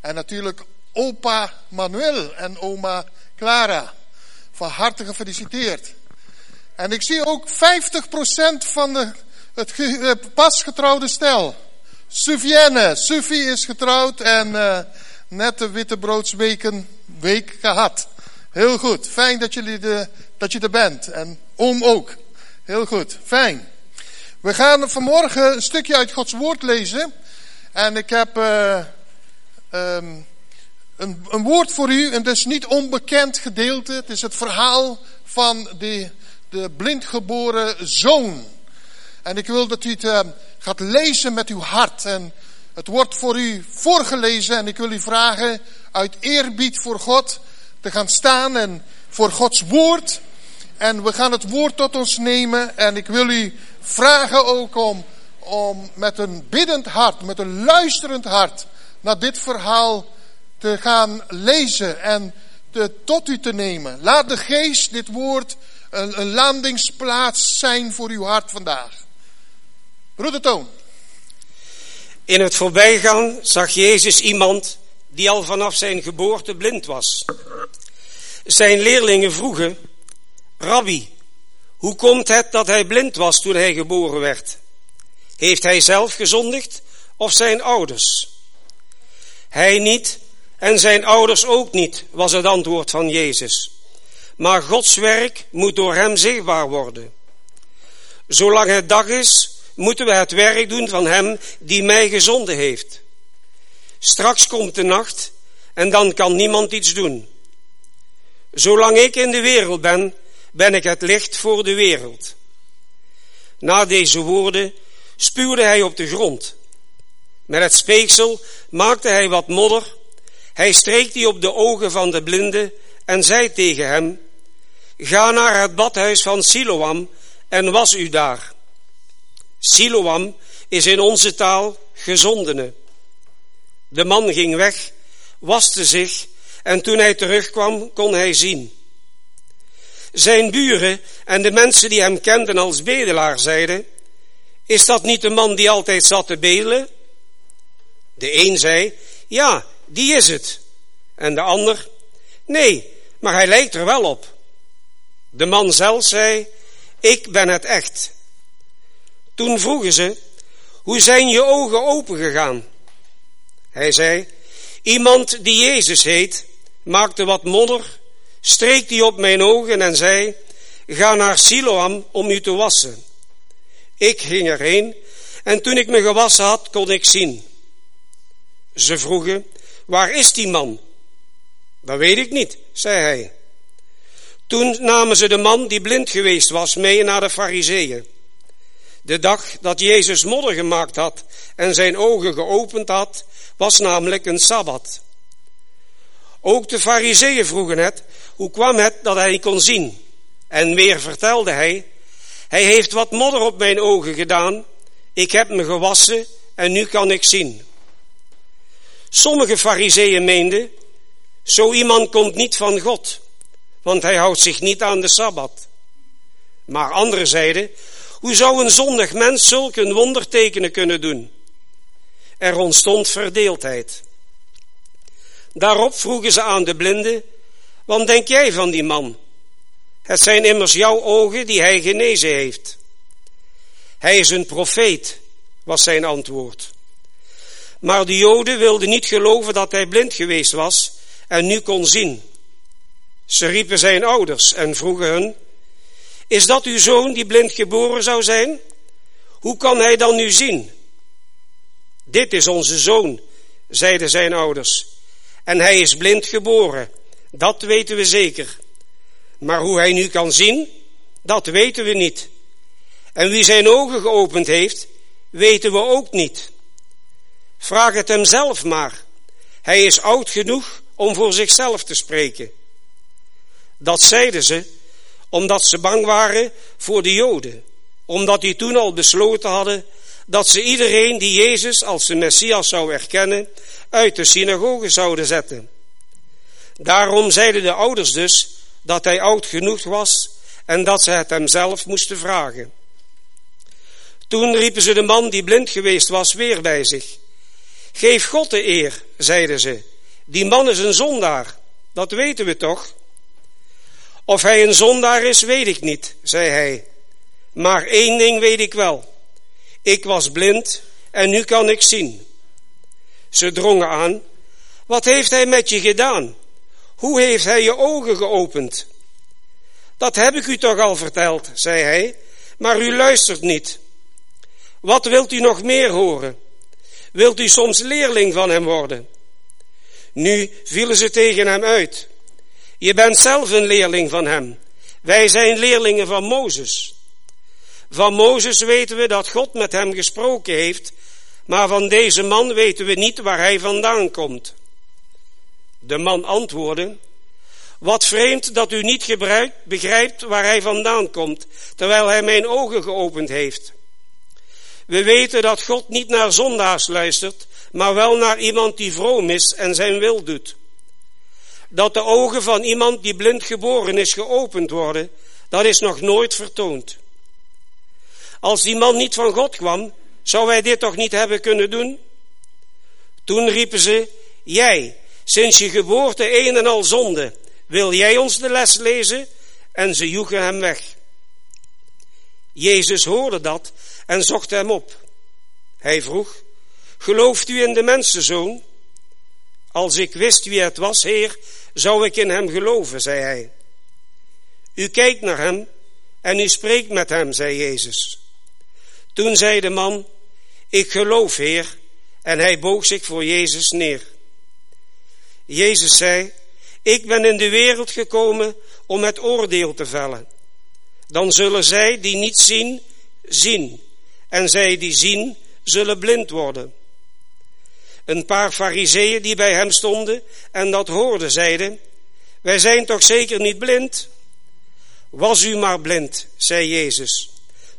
En natuurlijk opa Manuel en oma Clara. Van harte gefeliciteerd. En ik zie ook 50% van de, het ge, pas getrouwde stel. Suvienne, Sufie is getrouwd en uh, net de wittebroodsweken week gehad. Heel goed, fijn dat, jullie de, dat je er bent. En oom ook. Heel goed, fijn. We gaan vanmorgen een stukje uit Gods woord lezen. En ik heb uh, um, een, een, woord voor u, en dat is niet onbekend gedeelte. Het is het verhaal van de, de blindgeboren zoon. En ik wil dat u het uh, gaat lezen met uw hart. En het wordt voor u voorgelezen en ik wil u vragen uit eerbied voor God te gaan staan en voor Gods woord. En we gaan het woord tot ons nemen en ik wil u vragen ook om, om met een biddend hart, met een luisterend hart naar dit verhaal te gaan lezen en te, tot u te nemen. Laat de geest dit woord een, een landingsplaats zijn voor uw hart vandaag. Broeder Toon. In het voorbijgaan zag Jezus iemand die al vanaf zijn geboorte blind was. Zijn leerlingen vroegen, Rabbi, hoe komt het dat hij blind was toen hij geboren werd? Heeft hij zelf gezondigd of zijn ouders? Hij niet en zijn ouders ook niet, was het antwoord van Jezus. Maar Gods werk moet door hem zichtbaar worden. Zolang het dag is, moeten we het werk doen van hem die mij gezonden heeft. Straks komt de nacht en dan kan niemand iets doen. Zolang ik in de wereld ben, ben ik het licht voor de wereld. Na deze woorden spuwde hij op de grond. Met het speeksel maakte hij wat modder. Hij streek die op de ogen van de blinde en zei tegen hem, Ga naar het badhuis van Siloam en was u daar. Siloam is in onze taal gezondene. De man ging weg, waste zich en toen hij terugkwam kon hij zien. Zijn buren en de mensen die hem kenden als bedelaar zeiden, is dat niet de man die altijd zat te bedelen? De een zei, ja, die is het. En de ander, nee, maar hij lijkt er wel op. De man zelf zei, ik ben het echt. Toen vroegen ze, hoe zijn je ogen opengegaan? Hij zei, iemand die Jezus heet, maakte wat modder, streek die op mijn ogen en zei, ga naar Siloam om u te wassen. Ik ging erheen en toen ik me gewassen had, kon ik zien. Ze vroegen, waar is die man? Dat weet ik niet, zei hij. Toen namen ze de man die blind geweest was mee naar de fariseeën. De dag dat Jezus modder gemaakt had en zijn ogen geopend had, was namelijk een sabbat. Ook de fariseeën vroegen het, hoe kwam het dat hij kon zien? En weer vertelde hij, hij heeft wat modder op mijn ogen gedaan, ik heb me gewassen en nu kan ik zien. Sommige fariseeën meenden, zo iemand komt niet van God, want hij houdt zich niet aan de Sabbat. Maar anderen zeiden, hoe zou een zondig mens zulke wondertekenen kunnen doen? Er ontstond verdeeldheid. Daarop vroegen ze aan de blinde, wat denk jij van die man? Het zijn immers jouw ogen die hij genezen heeft. Hij is een profeet, was zijn antwoord. Maar de Joden wilden niet geloven dat hij blind geweest was en nu kon zien. Ze riepen zijn ouders en vroegen hun, is dat uw zoon die blind geboren zou zijn? Hoe kan hij dan nu zien? Dit is onze zoon, zeiden zijn ouders. En hij is blind geboren, dat weten we zeker. Maar hoe hij nu kan zien, dat weten we niet. En wie zijn ogen geopend heeft, weten we ook niet. Vraag het hem zelf maar. Hij is oud genoeg om voor zichzelf te spreken. Dat zeiden ze omdat ze bang waren voor de Joden, omdat die toen al besloten hadden dat ze iedereen die Jezus als de Messias zou erkennen, uit de synagoge zouden zetten. Daarom zeiden de ouders dus dat hij oud genoeg was en dat ze het hem zelf moesten vragen. Toen riepen ze de man die blind geweest was weer bij zich. Geef God de eer, zeiden ze. Die man is een zondaar, dat weten we toch? Of hij een zondaar is, weet ik niet, zei hij. Maar één ding weet ik wel. Ik was blind en nu kan ik zien. Ze drongen aan. Wat heeft hij met je gedaan? Hoe heeft hij je ogen geopend? Dat heb ik u toch al verteld, zei hij, maar u luistert niet. Wat wilt u nog meer horen? Wilt u soms leerling van hem worden? Nu vielen ze tegen hem uit. Je bent zelf een leerling van hem. Wij zijn leerlingen van Mozes. Van Mozes weten we dat God met hem gesproken heeft, maar van deze man weten we niet waar hij vandaan komt. De man antwoordde, wat vreemd dat u niet begrijpt waar hij vandaan komt, terwijl hij mijn ogen geopend heeft. We weten dat God niet naar zondaars luistert, maar wel naar iemand die vroom is en zijn wil doet. Dat de ogen van iemand die blind geboren is geopend worden, dat is nog nooit vertoond. Als die man niet van God kwam, zou hij dit toch niet hebben kunnen doen? Toen riepen ze, jij, sinds je geboorte een en al zonde, wil jij ons de les lezen? En ze joegen hem weg. Jezus hoorde dat en zocht hem op. Hij vroeg, gelooft u in de mensenzoon? Als ik wist wie het was, Heer, zou ik in hem geloven, zei hij. U kijkt naar hem en u spreekt met hem, zei Jezus. Toen zei de man, ik geloof, Heer, en hij boog zich voor Jezus neer. Jezus zei, ik ben in de wereld gekomen om het oordeel te vellen. Dan zullen zij die niet zien, zien. En zij die zien, zullen blind worden. Een paar fariseeën die bij hem stonden en dat hoorden, zeiden, wij zijn toch zeker niet blind? Was u maar blind, zei Jezus,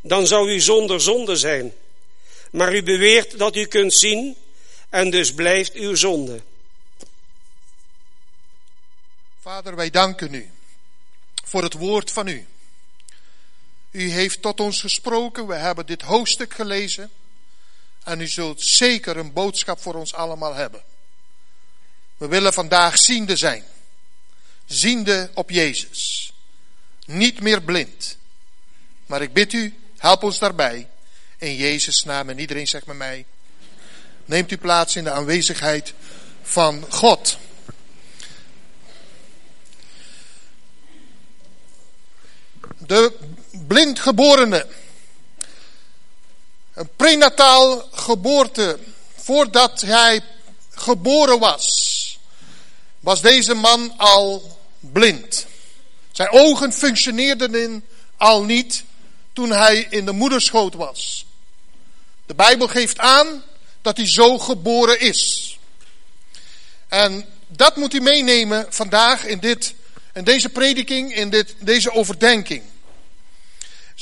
dan zou u zonder zonde zijn. Maar u beweert dat u kunt zien en dus blijft uw zonde. Vader, wij danken u voor het woord van u. U heeft tot ons gesproken, we hebben dit hoofdstuk gelezen en u zult zeker een boodschap voor ons allemaal hebben. We willen vandaag ziende zijn, ziende op Jezus, niet meer blind. Maar ik bid u, help ons daarbij, in Jezus' naam en iedereen zegt met mij, neemt u plaats in de aanwezigheid van God. de blindgeborene. Een prenataal geboorte. Voordat hij geboren was, was deze man al blind. Zijn ogen functioneerden al niet toen hij in de moederschoot was. De Bijbel geeft aan dat hij zo geboren is. En dat moet u meenemen vandaag in, dit, in deze prediking, in dit, deze overdenking.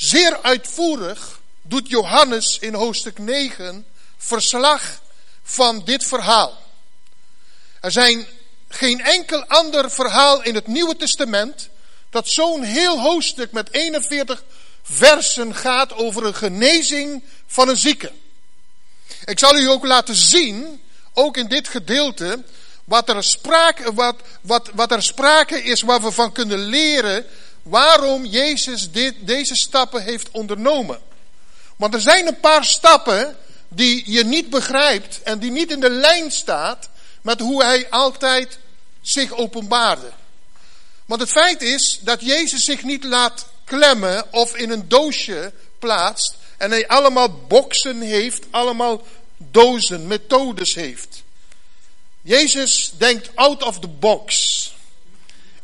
Zeer uitvoerig doet Johannes in hoofdstuk 9 verslag van dit verhaal. Er zijn geen enkel ander verhaal in het Nieuwe Testament dat zo'n heel hoofdstuk met 41 versen gaat over een genezing van een zieke. Ik zal u ook laten zien, ook in dit gedeelte, wat er sprake, wat, wat, wat er sprake is waar we van kunnen leren waarom Jezus dit, deze stappen heeft ondernomen. Want er zijn een paar stappen die je niet begrijpt en die niet in de lijn staat met hoe hij altijd zich openbaarde. Want het feit is dat Jezus zich niet laat klemmen of in een doosje plaatst en hij allemaal boksen heeft, allemaal dozen, methodes heeft. Jezus denkt out of the box.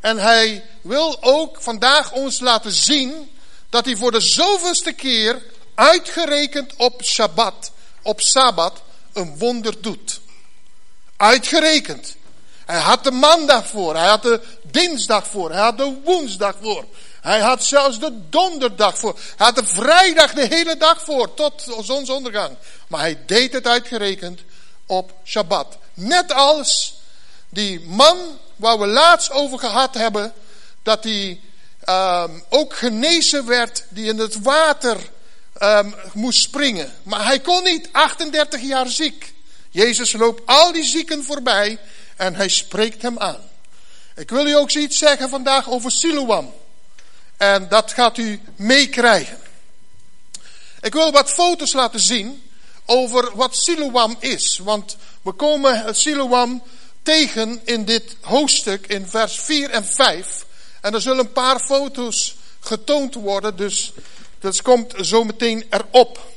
En hij wil ook vandaag ons laten zien dat hij voor de zoveelste keer uitgerekend op Shabbat, op Sabbat, een wonder doet. Uitgerekend. Hij had de maandag voor, hij had de dinsdag voor, hij had de woensdag voor. Hij had zelfs de donderdag voor. Hij had de vrijdag de hele dag voor, tot zonsondergang. Maar hij deed het uitgerekend op Shabbat. Net als die man waar we laatst over gehad hebben, dat hij um, ook genezen werd, die in het water um, moest springen. Maar hij kon niet, 38 jaar ziek. Jezus loopt al die zieken voorbij en hij spreekt hem aan. Ik wil u ook iets zeggen vandaag over Siloam. En dat gaat u meekrijgen. Ik wil wat foto's laten zien over wat Siloam is. Want we komen Siloam tegen in dit hoofdstuk in vers 4 en 5. En er zullen een paar foto's getoond worden, dus dat komt zo meteen erop.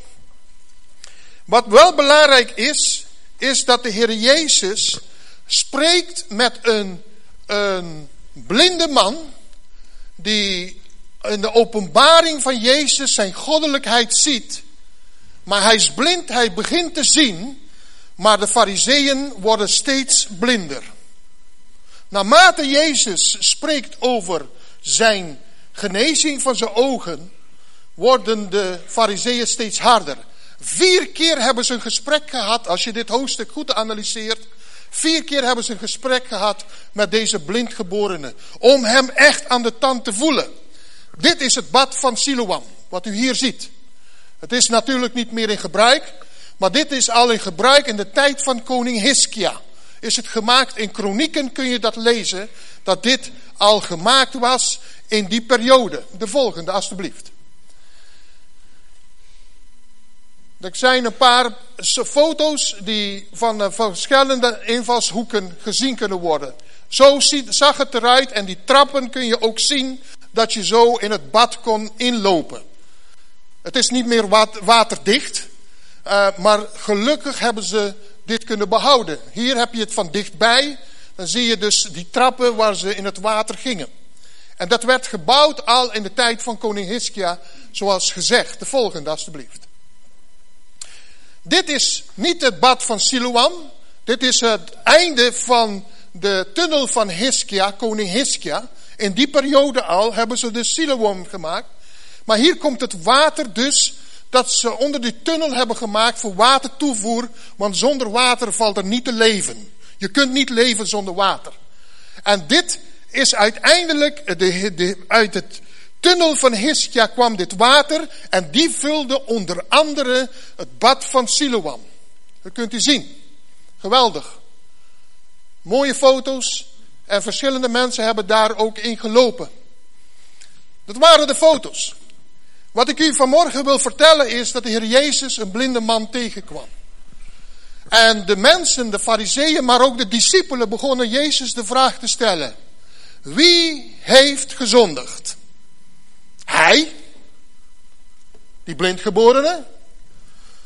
Wat wel belangrijk is, is dat de Heer Jezus spreekt met een, een blinde man die in de openbaring van Jezus zijn goddelijkheid ziet. Maar hij is blind, hij begint te zien, maar de fariseeën worden steeds blinder. Naarmate Jezus spreekt over zijn genezing van zijn ogen, worden de fariseeën steeds harder. Vier keer hebben ze een gesprek gehad, als je dit hoofdstuk goed analyseert. Vier keer hebben ze een gesprek gehad met deze blindgeborene. Om hem echt aan de tand te voelen. Dit is het bad van Siloam, wat u hier ziet. Het is natuurlijk niet meer in gebruik, maar dit is al in gebruik in de tijd van koning Hiskia. Is het gemaakt in kronieken kun je dat lezen, dat dit al gemaakt was in die periode. De volgende, alstublieft. Er zijn een paar foto's die van eh, verschillende invalshoeken gezien kunnen worden. Zo zag het eruit en die trappen kun je ook zien dat je zo in het bad kon inlopen. Het is niet meer waterdicht, uh, maar gelukkig hebben ze dit kunnen behouden. Hier heb je het van dichtbij. Dan zie je dus die trappen waar ze in het water gingen. En dat werd gebouwd al in de tijd van koning Hiskia, zoals gezegd. De volgende alstublieft. Dit is niet het bad van Siloam. Dit is het einde van de tunnel van Hiskia, koning Hiskia. In die periode al hebben ze de Siloam gemaakt. Maar hier komt het water dus dat ze onder die tunnel hebben gemaakt voor watertoevoer. Want zonder water valt er niet te leven. Je kunt niet leven zonder water. En dit is uiteindelijk, de, uit het tunnel van Hiskia kwam dit water. En die vulde onder andere het bad van Siloam. Dat kunt u zien. Geweldig. Mooie foto's. En verschillende mensen hebben daar ook in gelopen. Dat waren de foto's. Wat ik u vanmorgen wil vertellen is dat de Heer Jezus een blinde man tegenkwam. En de mensen, de fariseeën, maar ook de discipelen begonnen Jezus de vraag te stellen. Wie heeft gezondigd? Hij? Die blindgeborene?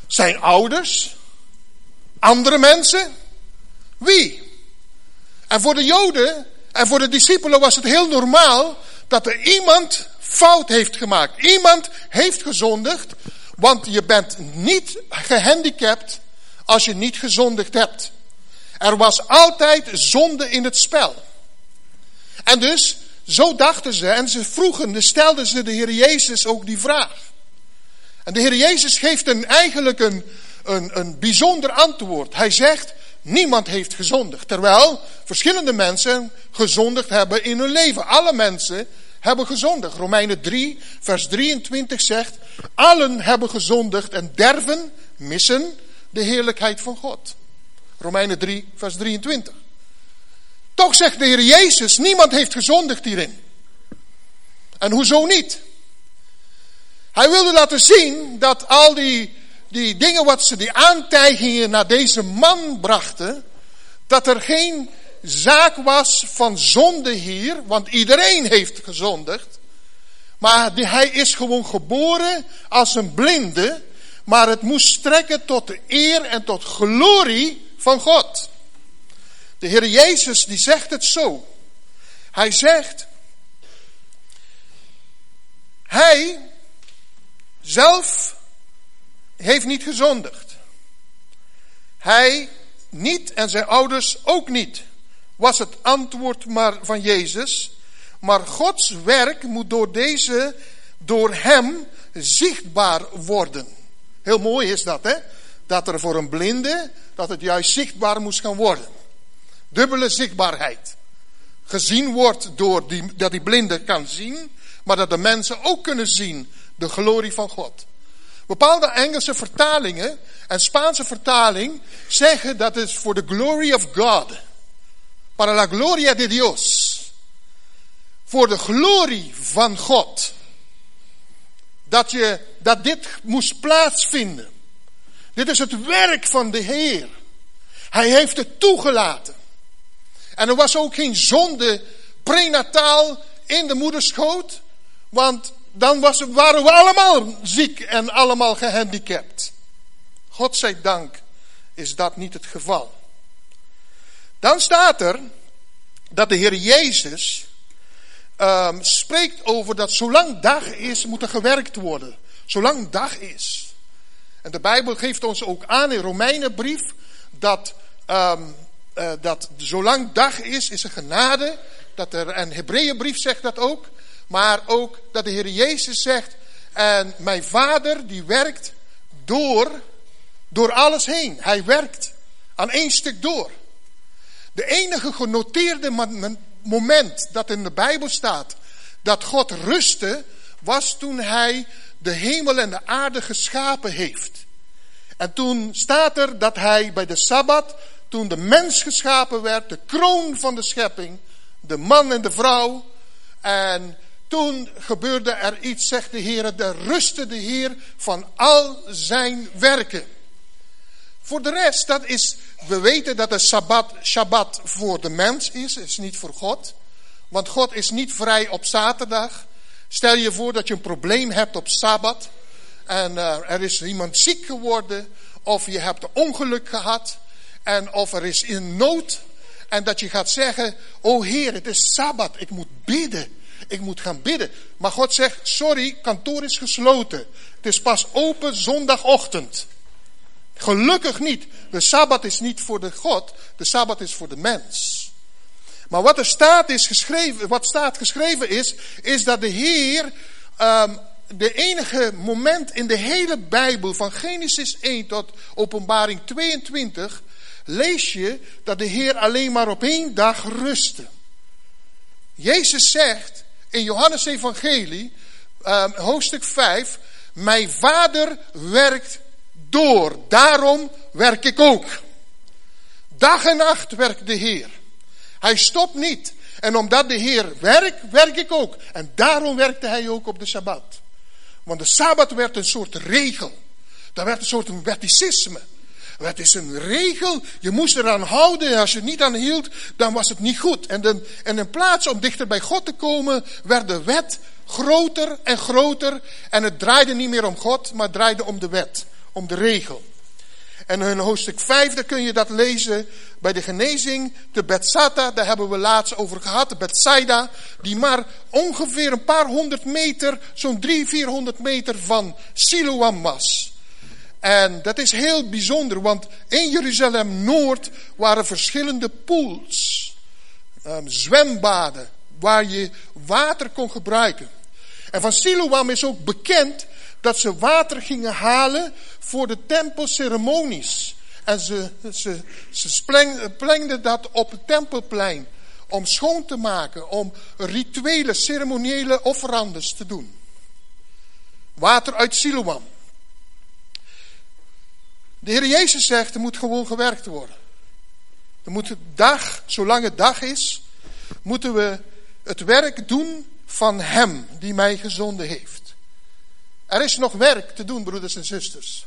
Zijn ouders? Andere mensen? Wie? En voor de Joden en voor de discipelen was het heel normaal dat er iemand fout heeft gemaakt. Iemand heeft gezondigd, want je bent niet gehandicapt als je niet gezondigd hebt. Er was altijd zonde in het spel. En dus, zo dachten ze en ze vroegen, stelden ze de Heer Jezus ook die vraag. En de Heer Jezus geeft een, eigenlijk een, een, een bijzonder antwoord. Hij zegt, niemand heeft gezondigd. Terwijl verschillende mensen gezondigd hebben in hun leven. Alle mensen hebben gezondigd. Romeinen 3, vers 23 zegt, allen hebben gezondigd en derven, missen de heerlijkheid van God. Romeinen 3, vers 23. Toch zegt de Heer Jezus, niemand heeft gezondigd hierin. En hoezo niet? Hij wilde laten zien dat al die, die dingen wat ze, die aantijgingen naar deze man brachten, dat er geen zaak was van zonde hier, want iedereen heeft gezondigd. Maar hij is gewoon geboren als een blinde, maar het moest strekken tot de eer en tot glorie van God. De Heer Jezus die zegt het zo. Hij zegt, hij zelf heeft niet gezondigd. Hij niet en zijn ouders ook niet was het antwoord maar van Jezus. Maar Gods werk moet door deze, door hem zichtbaar worden. Heel mooi is dat, hè? Dat er voor een blinde, dat het juist zichtbaar moest gaan worden. Dubbele zichtbaarheid. Gezien wordt door die, dat die blinde kan zien, maar dat de mensen ook kunnen zien de glorie van God. Bepaalde Engelse vertalingen en Spaanse vertaling zeggen dat het voor de glory of God. Para la gloria de Dios. Voor de glorie van God. Dat, je, dat dit moest plaatsvinden. Dit is het werk van de Heer. Hij heeft het toegelaten. En er was ook geen zonde prenataal in de moederschoot. Want dan waren we allemaal ziek en allemaal gehandicapt. God zij dank is dat niet het geval. Dan staat er dat de Heer Jezus um, spreekt over dat zolang dag is, moet er gewerkt worden. Zolang dag is. En de Bijbel geeft ons ook aan in Romeinenbrief dat, um, uh, dat zolang dag is, is er genade. Dat er, en Hebreeënbrief zegt dat ook. Maar ook dat de Heer Jezus zegt, en mijn vader die werkt door, door alles heen. Hij werkt aan één stuk door. De enige genoteerde moment dat in de Bijbel staat dat God rustte, was toen hij de hemel en de aarde geschapen heeft. En toen staat er dat hij bij de Sabbat, toen de mens geschapen werd, de kroon van de schepping, de man en de vrouw, en toen gebeurde er iets, zegt de Heer, de rustte de Heer van al zijn werken. Voor de rest, dat is, we weten dat de Sabbat, Shabbat voor de mens is, is niet voor God. Want God is niet vrij op zaterdag. Stel je voor dat je een probleem hebt op Sabbat. En uh, er is iemand ziek geworden. Of je hebt een ongeluk gehad. En of er is in nood. En dat je gaat zeggen, oh Heer, het is Sabbat, ik moet bidden. Ik moet gaan bidden. Maar God zegt, sorry, kantoor is gesloten. Het is pas open zondagochtend. Gelukkig niet. De Sabbat is niet voor de God, de Sabbat is voor de mens. Maar wat er staat, is geschreven, wat staat geschreven is, is dat de Heer um, de enige moment in de hele Bijbel, van Genesis 1 tot Openbaring 22, lees je dat de Heer alleen maar op één dag rustte. Jezus zegt in Johannes Evangelie, um, hoofdstuk 5, mijn vader werkt door, daarom werk ik ook. Dag en nacht werkt de Heer. Hij stopt niet. En omdat de Heer werkt, werk ik ook. En daarom werkte hij ook op de Sabbat. Want de Sabbat werd een soort regel. Dat werd een soort wetticisme. Het is een regel, je moest eraan houden. En als je niet aan hield, dan was het niet goed. En, en in plaats om dichter bij God te komen, werd de wet groter en groter. En het draaide niet meer om God, maar draaide om de wet, om de regel. En in hoofdstuk 5, daar kun je dat lezen bij de genezing, de Betsata, daar hebben we laatst over gehad, de Betsaida, die maar ongeveer een paar honderd meter, zo'n drie, vierhonderd meter van Siloam was. En dat is heel bijzonder, want in Jeruzalem Noord waren verschillende pools, um, zwembaden, waar je water kon gebruiken. En van Siloam is ook bekend dat ze water gingen halen voor de tempelceremonies. En ze, ze, ze plengden dat op het tempelplein. Om schoon te maken, om rituele, ceremoniële offerandes te doen. Water uit Siloam. De Heer Jezus zegt, er moet gewoon gewerkt worden. Er moet dag, zolang het dag is, moeten we het werk doen van Hem die mij gezonden heeft. Er is nog werk te doen, broeders en zusters.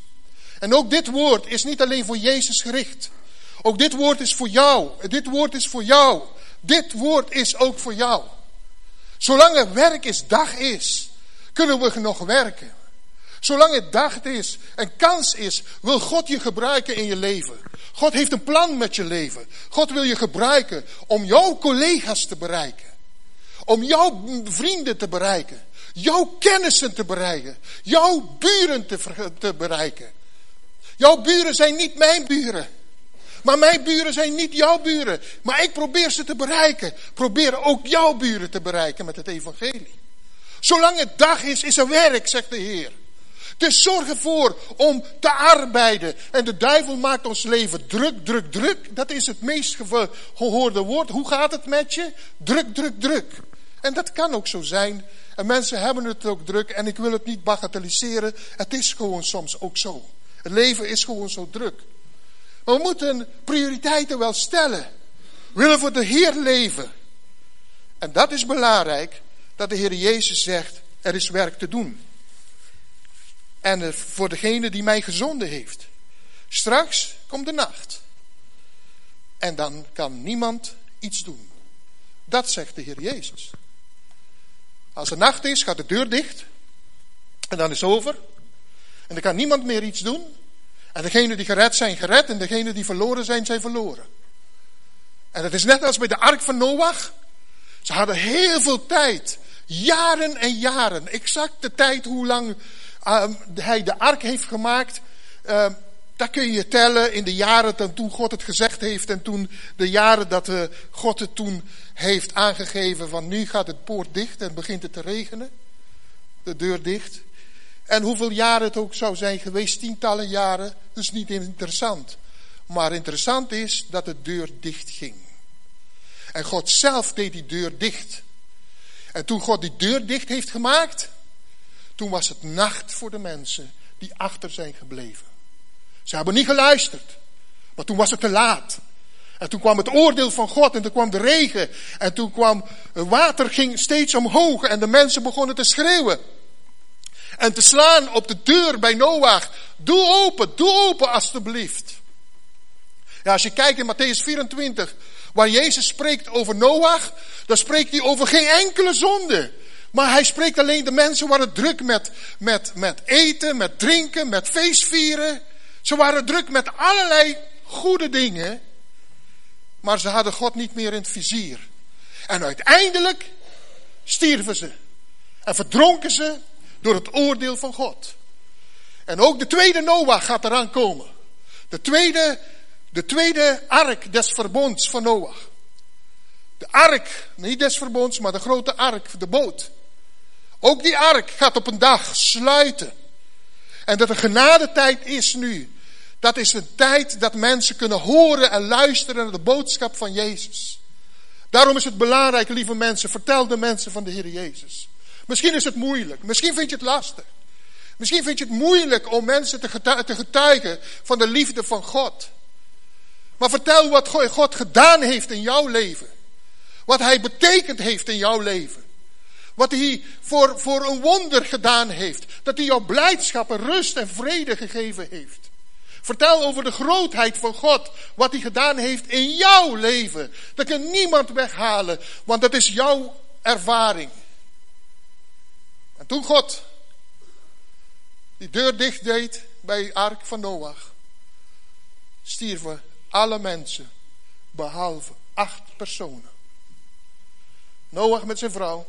En ook dit woord is niet alleen voor Jezus gericht. Ook dit woord is voor jou. Dit woord is voor jou. Dit woord is ook voor jou. Zolang er werk is, dag is, kunnen we nog werken. Zolang het dag is en kans is, wil God je gebruiken in je leven. God heeft een plan met je leven. God wil je gebruiken om jouw collega's te bereiken. Om jouw vrienden te bereiken. Jouw kennissen te bereiken. Jouw buren te, te bereiken. Jouw buren zijn niet mijn buren. Maar mijn buren zijn niet jouw buren. Maar ik probeer ze te bereiken. Probeer ook jouw buren te bereiken met het evangelie. Zolang het dag is, is er werk, zegt de Heer. Dus zorg ervoor om te arbeiden. En de duivel maakt ons leven druk, druk, druk. Dat is het meest gehoorde woord. Hoe gaat het met je? Druk, druk, druk. En dat kan ook zo zijn. En mensen hebben het ook druk. En ik wil het niet bagatelliseren. Het is gewoon soms ook zo. Het leven is gewoon zo druk. We moeten prioriteiten wel stellen. willen voor de Heer leven. En dat is belangrijk, dat de Heer Jezus zegt, er is werk te doen. En voor degene die mij gezonden heeft. Straks komt de nacht. En dan kan niemand iets doen. Dat zegt de Heer Jezus. Als er nacht is, gaat de deur dicht. En dan is het over. En dan kan niemand meer iets doen. En degenen die gered zijn, gered. En degenen die verloren zijn, zijn verloren. En het is net als bij de ark van Noach. Ze hadden heel veel tijd. Jaren en jaren. Exact de tijd hoe lang uh, hij de ark heeft gemaakt. Uh, dat kun je tellen in de jaren toen God het gezegd heeft. En toen de jaren dat uh, God het toen heeft aangegeven. Van nu gaat het poort dicht en begint het te regenen. De deur dicht. En hoeveel jaren het ook zou zijn geweest, tientallen jaren, dat is niet interessant. Maar interessant is dat de deur dicht ging. En God zelf deed die deur dicht. En toen God die deur dicht heeft gemaakt, toen was het nacht voor de mensen die achter zijn gebleven. Ze hebben niet geluisterd, maar toen was het te laat. En toen kwam het oordeel van God en toen kwam de regen. En toen kwam het water ging steeds omhoog en de mensen begonnen te schreeuwen. En te slaan op de deur bij Noach. Doe open, doe open alstublieft. Ja, als je kijkt in Matthäus 24, waar Jezus spreekt over Noach, dan spreekt hij over geen enkele zonde. Maar hij spreekt alleen de mensen waren druk met, met, met eten, met drinken, met feestvieren. Ze waren druk met allerlei goede dingen. Maar ze hadden God niet meer in het vizier. En uiteindelijk stierven ze. En verdronken ze door het oordeel van God. En ook de tweede Noach gaat eraan komen. De tweede, de tweede ark des verbonds van Noach. De ark, niet des verbonds, maar de grote ark, de boot. Ook die ark gaat op een dag sluiten. En dat de genadetijd is nu. Dat is een tijd dat mensen kunnen horen en luisteren naar de boodschap van Jezus. Daarom is het belangrijk, lieve mensen, vertel de mensen van de Heer Jezus. Misschien is het moeilijk. Misschien vind je het lastig. Misschien vind je het moeilijk om mensen te getuigen van de liefde van God. Maar vertel wat God gedaan heeft in jouw leven. Wat Hij betekend heeft in jouw leven. Wat Hij voor, voor een wonder gedaan heeft. Dat Hij jou blijdschap en rust en vrede gegeven heeft. Vertel over de grootheid van God. Wat Hij gedaan heeft in jouw leven. Dat kan niemand weghalen. Want dat is jouw ervaring. En toen God die deur dicht deed bij het ark van Noach, stierven alle mensen, behalve acht personen. Noach met zijn vrouw,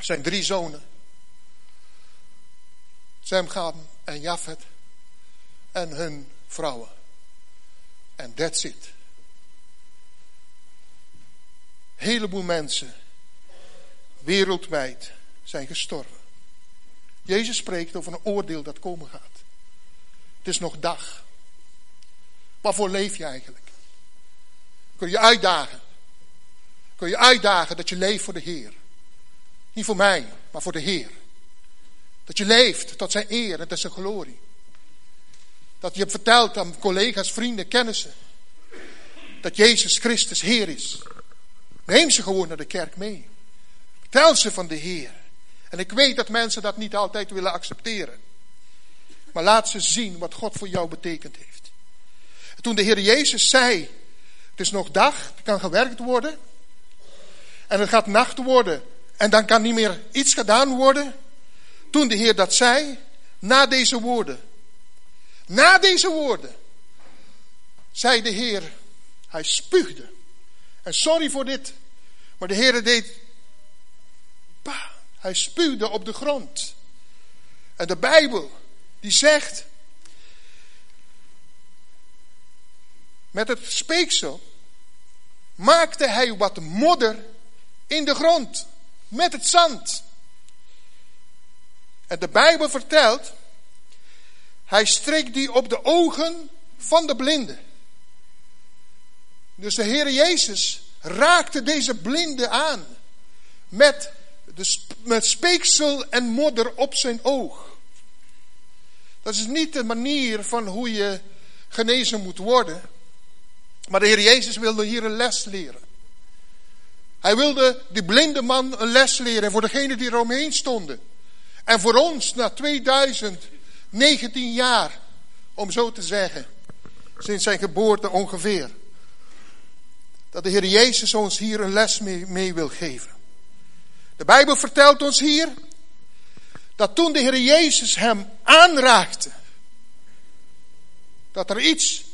zijn drie zonen, Sem, Gam en Jafet en hun vrouwen. En that's it. Heleboel mensen, wereldwijd, zijn gestorven. Jezus spreekt over een oordeel dat komen gaat. Het is nog dag. Waarvoor leef je eigenlijk? Kun je uitdagen? Kun je uitdagen dat je leeft voor de Heer? Niet voor mij, maar voor de Heer. Dat je leeft tot zijn eer en tot zijn glorie. Dat je hebt verteld aan collega's, vrienden, kennissen. Dat Jezus Christus Heer is. Neem ze gewoon naar de kerk mee. Vertel ze van de Heer. En ik weet dat mensen dat niet altijd willen accepteren. Maar laat ze zien wat God voor jou betekend heeft. En toen de Heer Jezus zei, het is nog dag, het kan gewerkt worden. En het gaat nacht worden. En dan kan niet meer iets gedaan worden. Toen de Heer dat zei, na deze woorden. Na deze woorden. Zei de Heer, hij spuugde. En sorry voor dit. Maar de Heer deed hij spuwde op de grond. En de Bijbel, die zegt, met het speeksel maakte hij wat modder in de grond, met het zand. En de Bijbel vertelt, hij streek die op de ogen van de blinden. Dus de Heer Jezus raakte deze blinde aan met met speeksel en modder op zijn oog. Dat is niet de manier van hoe je genezen moet worden. Maar de Heer Jezus wilde hier een les leren. Hij wilde die blinde man een les leren voor degenen die eromheen stonden. En voor ons na 2019 jaar, om zo te zeggen, sinds zijn geboorte ongeveer. Dat de Heer Jezus ons hier een les mee, mee wil geven. De Bijbel vertelt ons hier dat toen de Heer Jezus hem aanraakte, dat er iets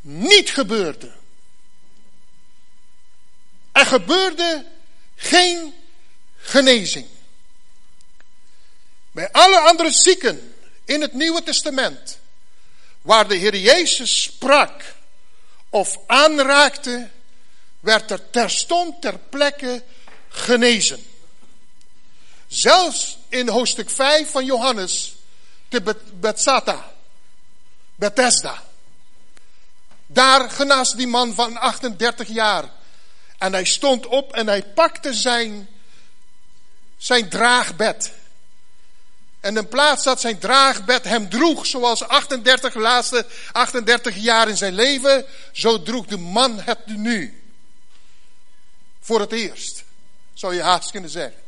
niet gebeurde. Er gebeurde geen genezing. Bij alle andere zieken in het Nieuwe Testament, waar de Heer Jezus sprak of aanraakte, werd er terstond ter plekke genezen. Zelfs in hoofdstuk 5 van Johannes, de Bethsata, Bethesda. Daar genas die man van 38 jaar. En hij stond op en hij pakte zijn, zijn draagbed. En in plaats dat zijn draagbed hem droeg, zoals 38 laatste 38 jaar in zijn leven, zo droeg de man het nu. Voor het eerst, zou je haast kunnen zeggen.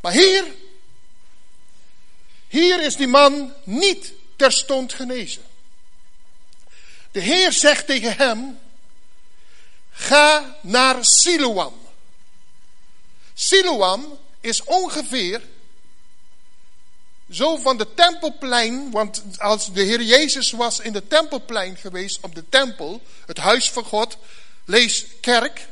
Maar hier, hier is die man niet terstond genezen. De Heer zegt tegen hem, ga naar Siloam. Siloam is ongeveer zo van de tempelplein, want als de Heer Jezus was in de tempelplein geweest, op de tempel, het huis van God, lees kerk.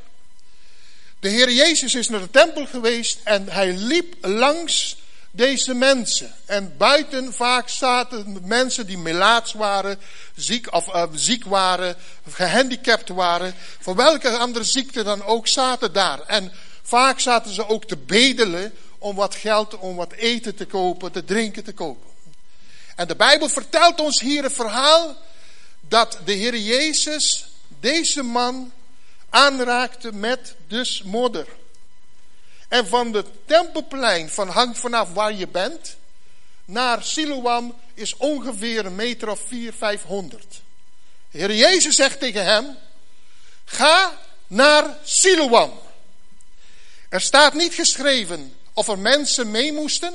De Heer Jezus is naar de tempel geweest en hij liep langs deze mensen. En buiten vaak zaten mensen die melaats waren, ziek, of, uh, ziek waren, gehandicapt waren. Voor welke andere ziekte dan ook zaten daar. En vaak zaten ze ook te bedelen om wat geld, om wat eten te kopen, te drinken te kopen. En de Bijbel vertelt ons hier een verhaal dat de Heer Jezus deze man aanraakte met dus modder. En van het tempelplein, van hangt vanaf waar je bent, naar Siloam is ongeveer een meter of vier, vijfhonderd. De Heer Jezus zegt tegen hem, ga naar Siloam. Er staat niet geschreven of er mensen mee moesten.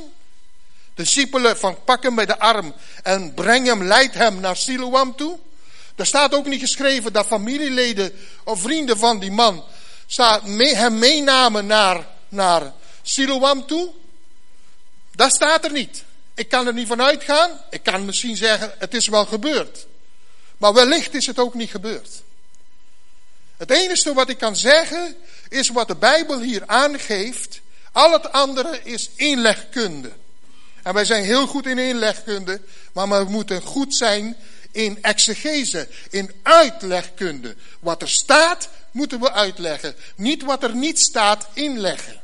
Discipelen van pak hem bij de arm en breng hem, leid hem naar Siloam toe. Er staat ook niet geschreven dat familieleden of vrienden van die man hem meenamen naar, naar Siloam toe. Dat staat er niet. Ik kan er niet van uitgaan. Ik kan misschien zeggen, het is wel gebeurd. Maar wellicht is het ook niet gebeurd. Het enige wat ik kan zeggen, is wat de Bijbel hier aangeeft. Al het andere is inlegkunde. En wij zijn heel goed in inlegkunde, maar we moeten goed zijn in exegese, in uitlegkunde. Wat er staat, moeten we uitleggen. Niet wat er niet staat, inleggen.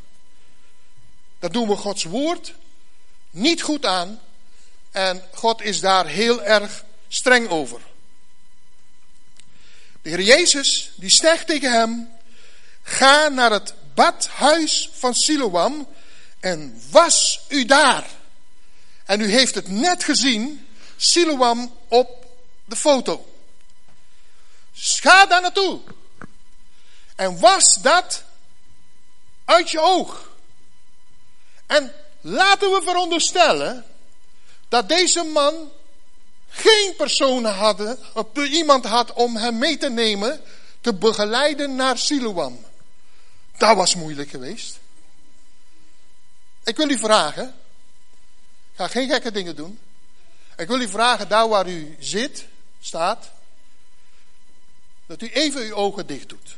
Dat doen we Gods woord niet goed aan. En God is daar heel erg streng over. De Heer Jezus, die zegt tegen hem, ga naar het badhuis van Siloam en was u daar. En u heeft het net gezien, Siloam op de foto. Ga daar naartoe. En was dat uit je oog. En laten we veronderstellen dat deze man geen persoon had, iemand had om hem mee te nemen, te begeleiden naar Siloam. Dat was moeilijk geweest. Ik wil u vragen, ga geen gekke dingen doen. Ik wil u vragen, daar waar u zit, staat, dat u even uw ogen dicht doet.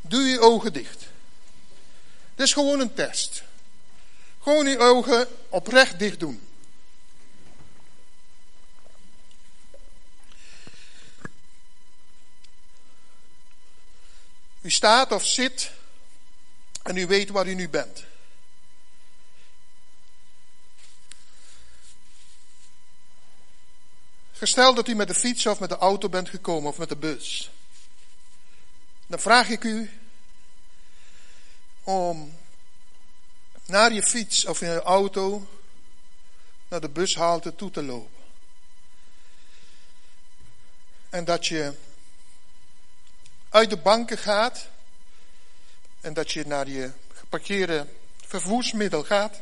Doe uw ogen dicht. Dit is gewoon een test. Gewoon uw ogen oprecht dicht doen. U staat of zit en u weet waar u nu bent. Gestel dat u met de fiets of met de auto bent gekomen of met de bus. Dan vraag ik u om naar je fiets of in je auto naar de bushalte toe te lopen. En dat je uit de banken gaat en dat je naar je geparkeerde vervoersmiddel gaat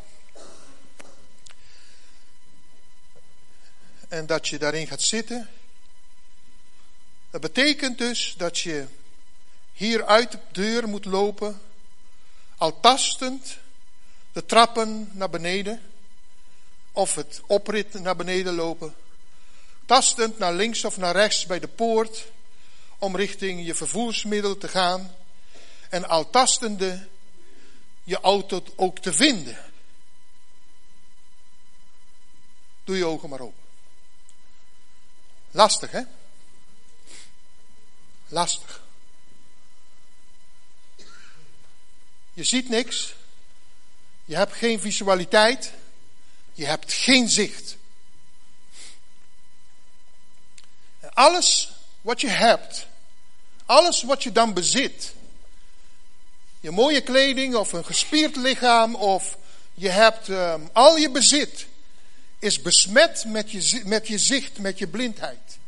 en dat je daarin gaat zitten. Dat betekent dus dat je hier uit de deur moet lopen, al tastend de trappen naar beneden of het oprit naar beneden lopen, tastend naar links of naar rechts bij de poort om richting je vervoersmiddel te gaan en al tastende je auto ook te vinden. Doe je ogen maar open. Lastig, hè? Lastig. Je ziet niks. Je hebt geen visualiteit. Je hebt geen zicht. alles wat je hebt, alles wat je dan bezit, je mooie kleding of een gespierd lichaam of je hebt um, al je bezit, is besmet met je, met je zicht, met je blindheid.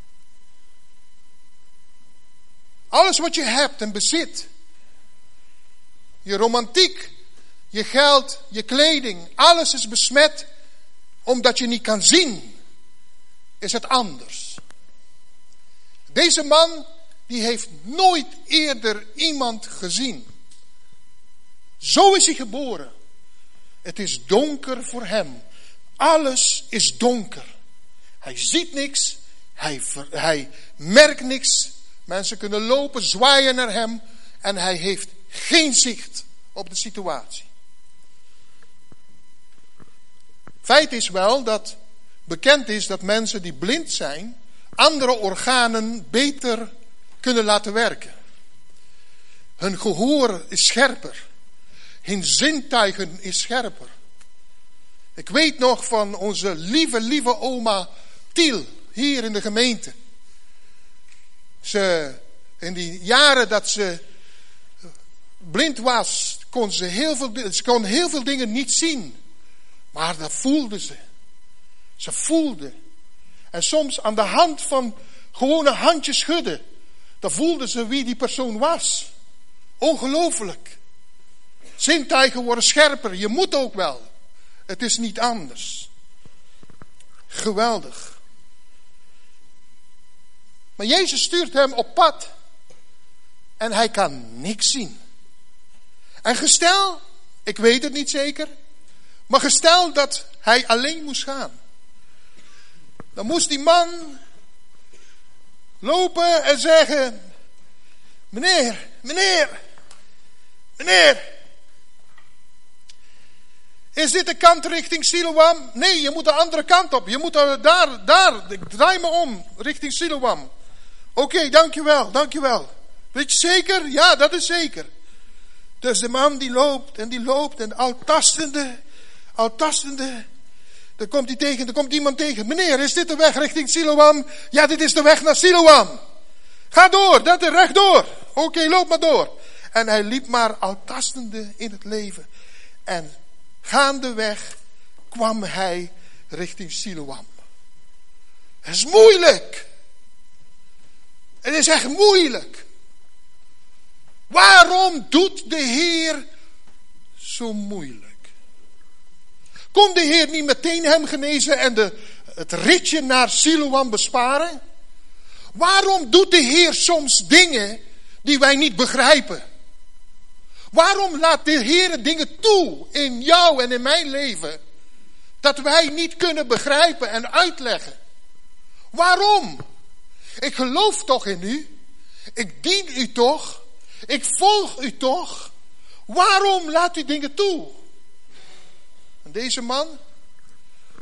Alles wat je hebt en bezit, je romantiek, je geld, je kleding, alles is besmet omdat je niet kan zien, is het anders. Deze man, die heeft nooit eerder iemand gezien. Zo is hij geboren. Het is donker voor hem. Alles is donker. Hij ziet niks. Hij, hij merkt niks. Mensen kunnen lopen, zwaaien naar hem. En hij heeft geen zicht op de situatie. Feit is wel dat bekend is dat mensen die blind zijn, andere organen beter kunnen laten werken. Hun gehoor is scherper. Hun zintuigen is scherper. Ik weet nog van onze lieve, lieve oma Tiel, hier in de gemeente. Ze, in die jaren dat ze blind was, kon ze heel veel, ze kon heel veel dingen niet zien. Maar dat voelde ze. Ze voelde. En soms aan de hand van gewone handjes schudden, dan voelde ze wie die persoon was. Ongelooflijk. Zintuigen worden scherper. Je moet ook wel. Het is niet anders. Geweldig. Maar Jezus stuurt hem op pad. En hij kan niks zien. En gestel, ik weet het niet zeker. Maar gestel dat hij alleen moest gaan. Dan moest die man lopen en zeggen: Meneer, meneer, meneer. Is dit de kant richting Siloam? Nee, je moet de andere kant op. Je moet daar, daar, draai me om, richting Siloam. Oké, okay, dankjewel, dankjewel. Weet je zeker? Ja, dat is zeker. Dus de man die loopt en die loopt en al tastende, al tastende. Dan komt hij tegen, dan komt iemand tegen. Meneer, is dit de weg richting Siloam? Ja, dit is de weg naar Siloam. Ga door, dat is rechtdoor. Oké, loop maar door. En hij liep maar al tastende in het leven. En gaandeweg kwam hij richting Siloam. Het is moeilijk. Het is echt moeilijk. Waarom doet de Heer zo moeilijk? Kon de Heer niet meteen hem genezen en de, het ritje naar Siloam besparen? Waarom doet de Heer soms dingen die wij niet begrijpen? Waarom laat de Heer dingen toe in jou en in mijn leven dat wij niet kunnen begrijpen en uitleggen? Waarom? Ik geloof toch in u. Ik dien u toch. Ik volg u toch. Waarom laat u dingen toe? Deze man,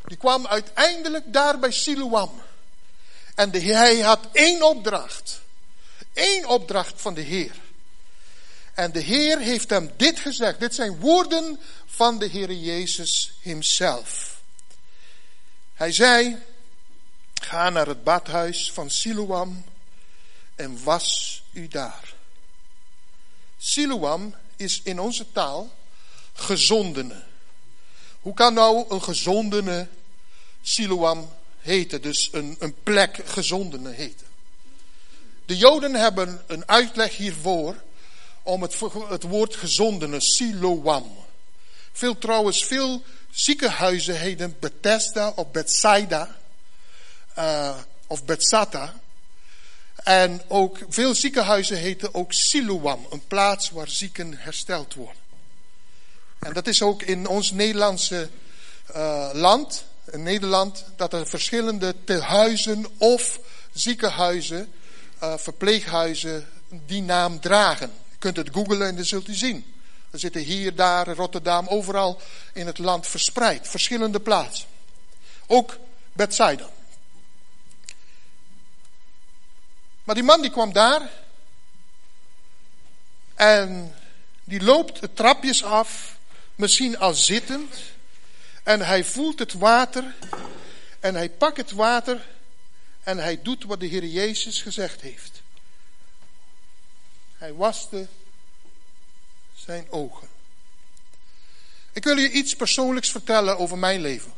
die kwam uiteindelijk daar bij Siloam. En de, hij had één opdracht. Eén opdracht van de Heer. En de Heer heeft hem dit gezegd. Dit zijn woorden van de Heer Jezus hemzelf. Hij zei, ga naar het badhuis van Siloam en was u daar. Siloam is in onze taal gezondene. Hoe kan nou een gezondene Siloam heten? Dus een, een plek gezondene heten. De Joden hebben een uitleg hiervoor om het, het woord gezondene, siloam. Veel trouwens, veel ziekenhuizen heten Bethesda of Bethsaida uh, of Bethsata. En ook veel ziekenhuizen heten ook Siloam, een plaats waar zieken hersteld worden. En dat is ook in ons Nederlandse uh, land, in Nederland, dat er verschillende tehuizen of ziekenhuizen, uh, verpleeghuizen die naam dragen. Je kunt het googlen en dan zult u zien. Er zitten hier, daar, Rotterdam, overal in het land verspreid. Verschillende plaatsen. Ook Bethsaida. Maar die man die kwam daar. En die loopt het trapjes af. Misschien al zittend. En hij voelt het water. En hij pakt het water. En hij doet wat de Heer Jezus gezegd heeft. Hij waste zijn ogen. Ik wil je iets persoonlijks vertellen over mijn leven.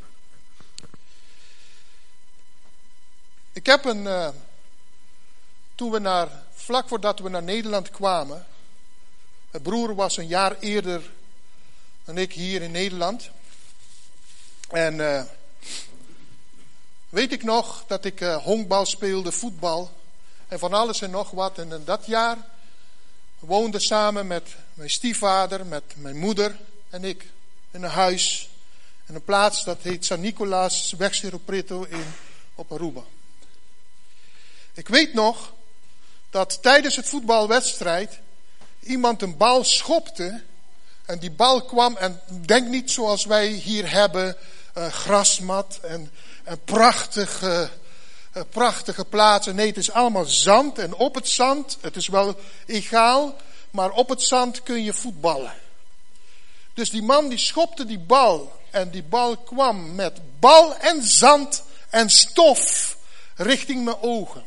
Ik heb een, uh, toen we naar, vlak voordat we naar Nederland kwamen, mijn broer was een jaar eerder dan ik hier in Nederland. En uh, weet ik nog dat ik uh, honkbal speelde, voetbal en van alles en nog wat. En in dat jaar woonde samen met mijn stiefvader, met mijn moeder en ik in een huis. In een plaats dat heet San Nicolaas, weg in, op Aruba. Ik weet nog dat tijdens het voetbalwedstrijd iemand een bal schopte. En die bal kwam en denk niet zoals wij hier hebben, uh, grasmat en, prachtige, uh, prachtige plaatsen. Nee, het is allemaal zand en op het zand, het is wel egaal, maar op het zand kun je voetballen. Dus die man die schopte die bal en die bal kwam met bal en zand en stof richting mijn ogen.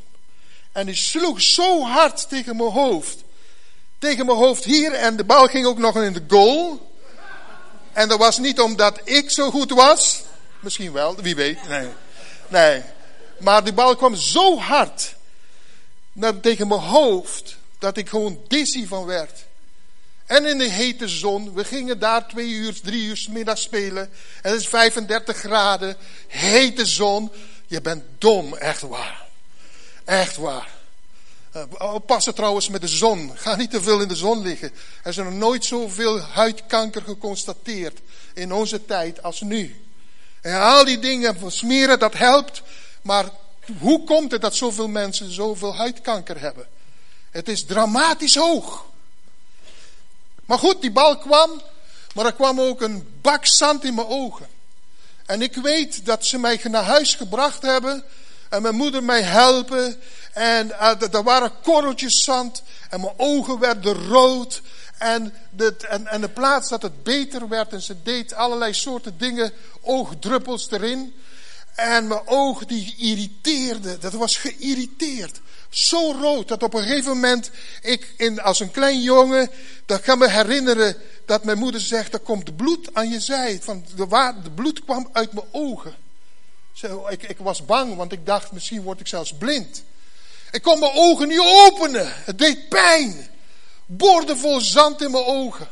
En die sloeg zo hard tegen mijn hoofd. Tegen mijn hoofd hier en de bal ging ook nog in de goal. En dat was niet omdat ik zo goed was. Misschien wel, wie weet. Nee. Nee. Maar die bal kwam zo hard naar, tegen mijn hoofd dat ik gewoon dizzy van werd. En in de hete zon, we gingen daar twee uur, drie uur middag spelen. En het is 35 graden, hete zon. Je bent dom, echt waar. Echt waar. Uh, oppassen trouwens met de zon. Ga niet te veel in de zon liggen. Er is nog nooit zoveel huidkanker geconstateerd in onze tijd als nu. En al die dingen smeren, dat helpt. Maar hoe komt het dat zoveel mensen zoveel huidkanker hebben? Het is dramatisch hoog. Maar goed, die bal kwam, maar er kwam ook een bak zand in mijn ogen. En ik weet dat ze mij naar huis gebracht hebben en mijn moeder mij helpen. En uh, er waren korreltjes zand en mijn ogen werden rood. En de, en, en de plaats dat het beter werd en ze deed allerlei soorten dingen, oogdruppels erin. En mijn oog die irriteerde, dat was geïrriteerd. Zo rood dat op een gegeven moment ik in, als een klein jongen, dat kan me herinneren dat mijn moeder zegt, er komt bloed aan je zij. Van de, de bloed kwam uit mijn ogen. Zo, ik, ik was bang, want ik dacht misschien word ik zelfs blind. Ik kon mijn ogen niet openen. Het deed pijn. Borden vol zand in mijn ogen.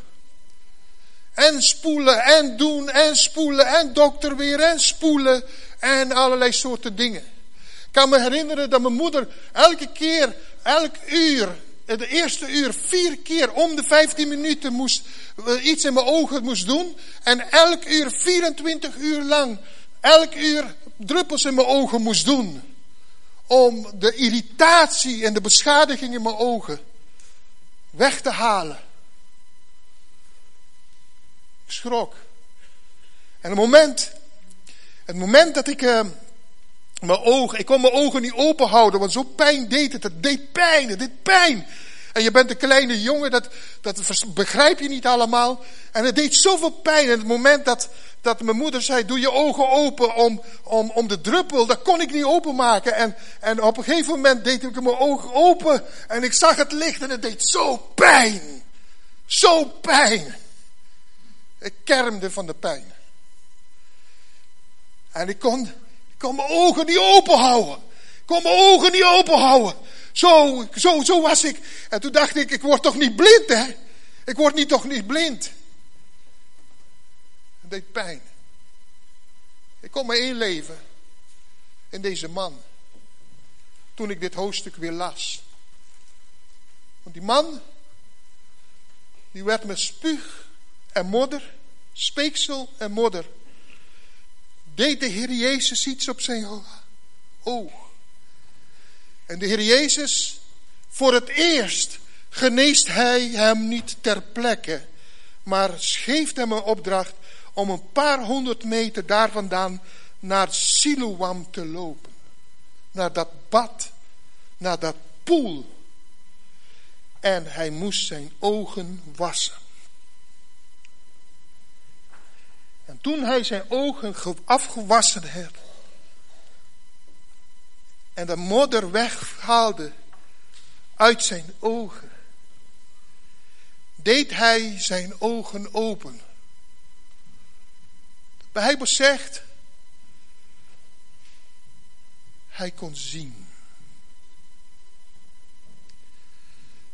En spoelen en doen en spoelen en dokter weer en spoelen en allerlei soorten dingen. Ik kan me herinneren dat mijn moeder elke keer, elk uur, de eerste uur vier keer om de 15 minuten moest, eh, iets in mijn ogen moest doen. En elk uur 24 uur lang, elk uur druppels in mijn ogen moest doen. Om de irritatie en de beschadiging in mijn ogen weg te halen. Ik schrok. En het moment, het moment dat ik uh, mijn ogen, ik kon mijn ogen niet open houden, want zo pijn deed het. Het deed pijn, het deed pijn. En je bent een kleine jongen, dat, dat begrijp je niet allemaal. En het deed zoveel pijn. En het moment dat, dat mijn moeder zei, doe je ogen open om, om, om de druppel, dat kon ik niet openmaken. En, en op een gegeven moment deed ik mijn ogen open en ik zag het licht en het deed zo pijn. Zo pijn. Ik kermde van de pijn. En ik kon, kon mijn ogen niet open houden. Ik kon mijn ogen niet open houden. Zo, zo, zo was ik. En toen dacht ik, ik word toch niet blind, hè? Ik word niet, toch niet blind. Het deed pijn. Ik kon me inleven in deze man. Toen ik dit hoofdstuk weer las. Want die man, die werd met spuug en modder, speeksel en modder, deed de Heer Jezus iets op zijn oog. En de Heer Jezus, voor het eerst geneest hij hem niet ter plekke, maar geeft hem een opdracht om een paar honderd meter daar vandaan naar Siloam te lopen. Naar dat bad, naar dat poel. En hij moest zijn ogen wassen. En toen hij zijn ogen afgewassen had en de modder weghaalde uit zijn ogen, deed hij zijn ogen open. De Bijbel zegt, hij kon zien.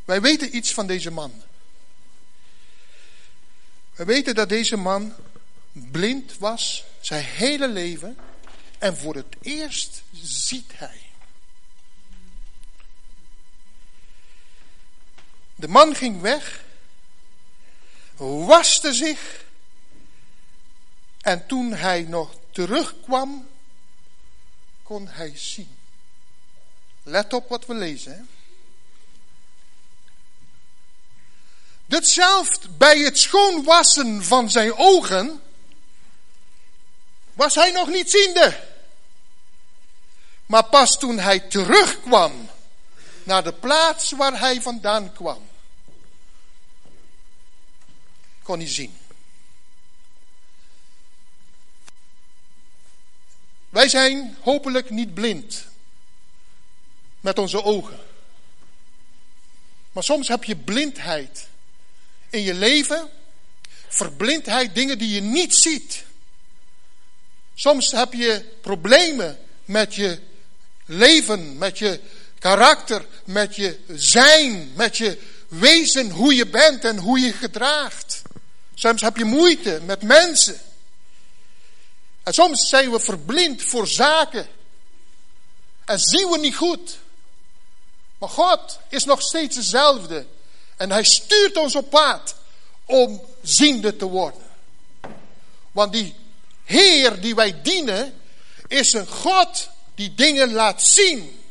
Wij weten iets van deze man. We weten dat deze man blind was zijn hele leven en voor het eerst ziet hij. De man ging weg, waste zich en toen hij nog terugkwam, kon hij zien. Let op wat we lezen. Hè? Bij het schoonwassen van zijn ogen was hij nog niet ziende. Maar pas toen hij terugkwam naar de plaats waar hij vandaan kwam, kon hij zien. Wij zijn hopelijk niet blind met onze ogen. Maar soms heb je blindheid in je leven, verblindheid, dingen die je niet ziet. Soms heb je problemen met je leven, met je karakter, met je zijn, met je wezen, hoe je bent en hoe je gedraagt. Soms heb je moeite met mensen. En soms zijn we verblind voor zaken. En zien we niet goed. Maar God is nog steeds dezelfde. En hij stuurt ons op pad om ziende te worden. Want die Heer die wij dienen, is een God die dingen laat zien.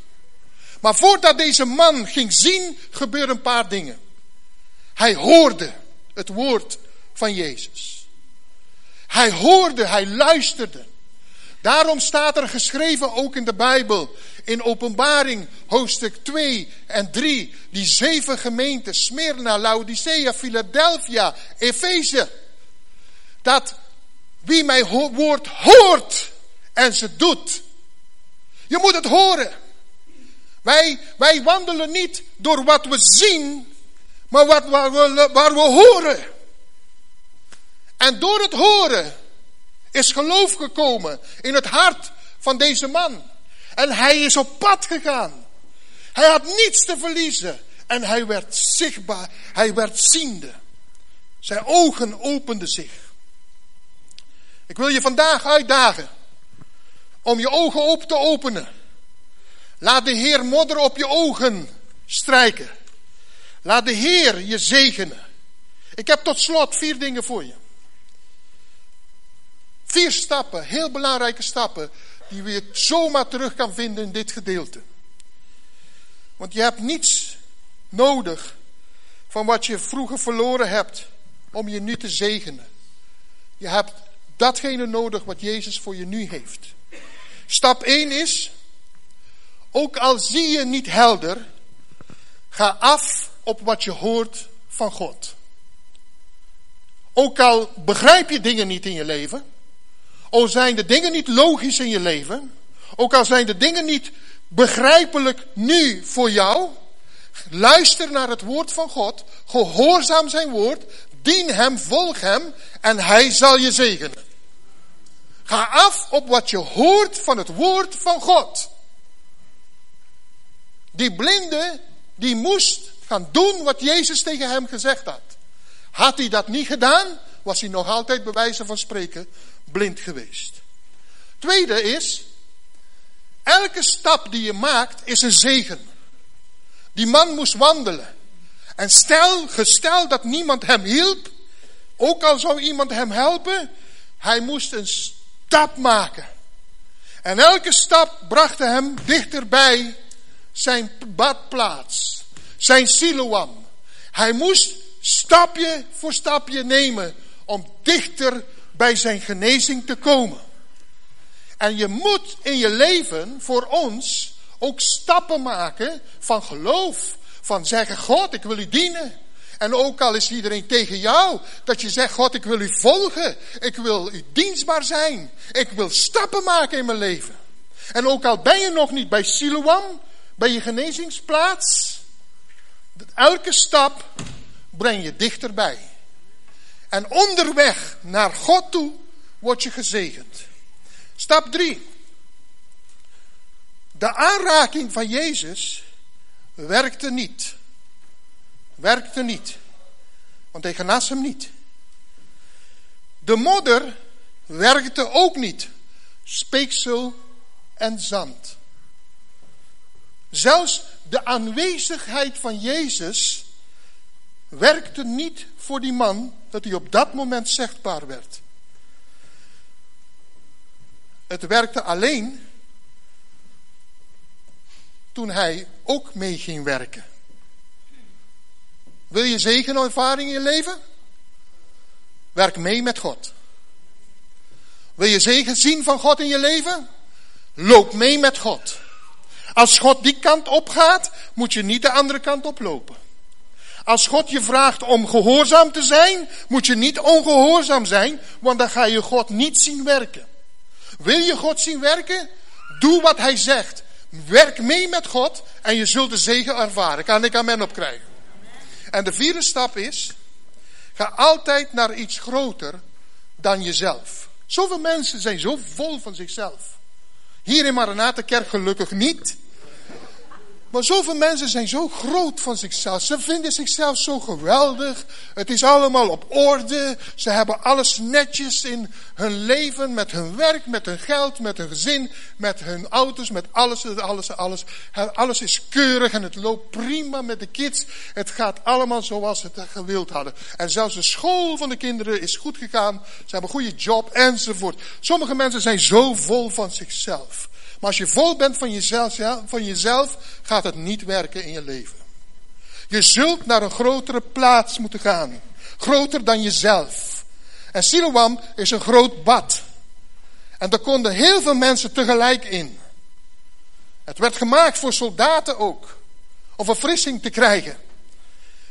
Maar voordat deze man ging zien, gebeurden een paar dingen. Hij hoorde het woord van Jezus. Hij hoorde, hij luisterde. Daarom staat er geschreven ook in de Bijbel, in Openbaring hoofdstuk 2 en 3, die zeven gemeenten, Smyrna, Laodicea, Philadelphia, Efeze, dat wie mijn woord hoort en ze doet. Je moet het horen. Wij, wij wandelen niet door wat we zien, maar wat, waar, we, waar we horen. En door het horen is geloof gekomen in het hart van deze man. En hij is op pad gegaan. Hij had niets te verliezen. En hij werd zichtbaar. Hij werd ziende. Zijn ogen openden zich. Ik wil je vandaag uitdagen om je ogen open te openen. Laat de Heer modder op je ogen strijken. Laat de Heer je zegenen. Ik heb tot slot vier dingen voor je. Vier stappen, heel belangrijke stappen, die je zomaar terug kan vinden in dit gedeelte. Want je hebt niets nodig van wat je vroeger verloren hebt om je nu te zegenen. Je hebt datgene nodig wat Jezus voor je nu heeft. Stap 1 is, ook al zie je niet helder, ga af op wat je hoort van God. Ook al begrijp je dingen niet in je leven, ook zijn de dingen niet logisch in je leven, ook al zijn de dingen niet begrijpelijk nu voor jou, luister naar het woord van God, gehoorzaam zijn woord, dien hem, volg hem en hij zal je zegenen. Ga af op wat je hoort van het woord van God. Die blinde, die moest gaan doen wat Jezus tegen hem gezegd had. Had hij dat niet gedaan, was hij nog altijd bij wijze van spreken blind geweest. Tweede is, elke stap die je maakt is een zegen. Die man moest wandelen. En stel, gestel dat niemand hem hielp, ook al zou iemand hem helpen, hij moest een stap maken. En elke stap bracht hem dichterbij zijn badplaats, zijn siloam. Hij moest stapje voor stapje nemen om dichter bij zijn genezing te komen. En je moet in je leven voor ons ook stappen maken van geloof. Van zeggen, God, ik wil u dienen. En ook al is iedereen tegen jou, dat je zegt, God, ik wil u volgen. Ik wil u dienstbaar zijn. Ik wil stappen maken in mijn leven. En ook al ben je nog niet bij Siloam, bij je genezingsplaats. Elke stap breng je dichterbij. En onderweg naar God toe word je gezegend. Stap 3. De aanraking van Jezus werkte niet. Werkte niet. Want hij genas hem niet. De modder werkte ook niet. Speeksel en zand. Zelfs de aanwezigheid van Jezus werkte niet voor die man dat hij op dat moment zichtbaar werd. Het werkte alleen toen hij ook mee ging werken. Wil je zegen en ervaring in je leven? Werk mee met God. Wil je zegen zien van God in je leven? Loop mee met God. Als God die kant op gaat, moet je niet de andere kant oplopen. Als God je vraagt om gehoorzaam te zijn, moet je niet ongehoorzaam zijn, want dan ga je God niet zien werken. Wil je God zien werken? Doe wat Hij zegt. Werk mee met God en je zult de zegen ervaren. Kan ik amen op krijgen? En de vierde stap is, ga altijd naar iets groter dan jezelf. Zoveel mensen zijn zo vol van zichzelf. Hier in Maranatenkerk gelukkig niet. Maar zoveel mensen zijn zo groot van zichzelf. Ze vinden zichzelf zo geweldig. Het is allemaal op orde. Ze hebben alles netjes in hun leven, met hun werk, met hun geld, met hun gezin, met hun auto's, met alles, alles, alles. Alles is keurig en het loopt prima met de kids. Het gaat allemaal zoals ze het gewild hadden. En zelfs de school van de kinderen is goed gegaan. Ze hebben een goede job enzovoort. Sommige mensen zijn zo vol van zichzelf. Maar als je vol bent van jezelf, van jezelf, gaat het niet werken in je leven. Je zult naar een grotere plaats moeten gaan. Groter dan jezelf. En Siloam is een groot bad. En daar konden heel veel mensen tegelijk in. Het werd gemaakt voor soldaten ook. Om verfrissing te krijgen.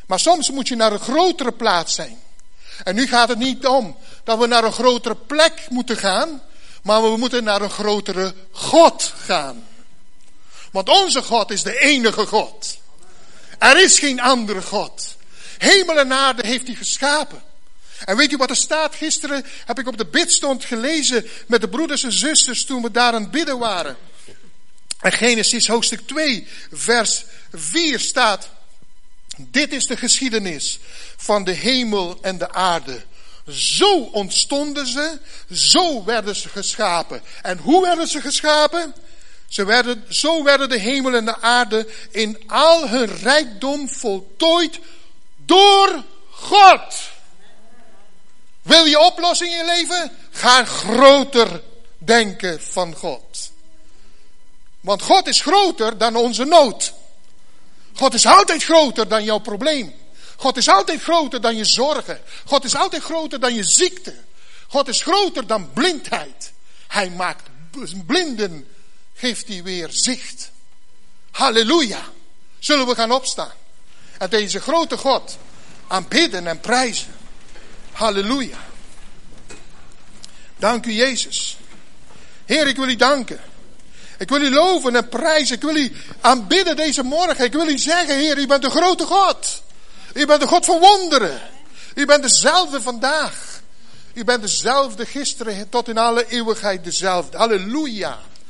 Maar soms moet je naar een grotere plaats zijn. En nu gaat het niet om dat we naar een grotere plek moeten gaan. Maar we moeten naar een grotere God gaan. Want onze God is de enige God. Er is geen andere God. Hemel en aarde heeft hij geschapen. En weet je wat er staat? Gisteren heb ik op de bidstond gelezen met de broeders en zusters toen we daar aan het bidden waren. En Genesis hoofdstuk 2, vers 4 staat. Dit is de geschiedenis van de hemel en de aarde. Zo ontstonden ze, zo werden ze geschapen. En hoe werden ze geschapen? Ze werden, zo werden de hemel en de aarde in al hun rijkdom voltooid door God. Wil je oplossing in je leven? Ga groter denken van God. Want God is groter dan onze nood. God is altijd groter dan jouw probleem. God is altijd groter dan je zorgen. God is altijd groter dan je ziekte. God is groter dan blindheid. Hij maakt blinden, geeft hij weer zicht. Halleluja. Zullen we gaan opstaan. En deze grote God aanbidden en prijzen. Halleluja. Dank u Jezus. Heer, ik wil u danken. Ik wil u loven en prijzen. Ik wil u aanbidden deze morgen. Ik wil u zeggen, Heer, u bent de grote God. U bent de God van wonderen. U bent dezelfde vandaag. U bent dezelfde gisteren tot in alle eeuwigheid dezelfde. Halleluja.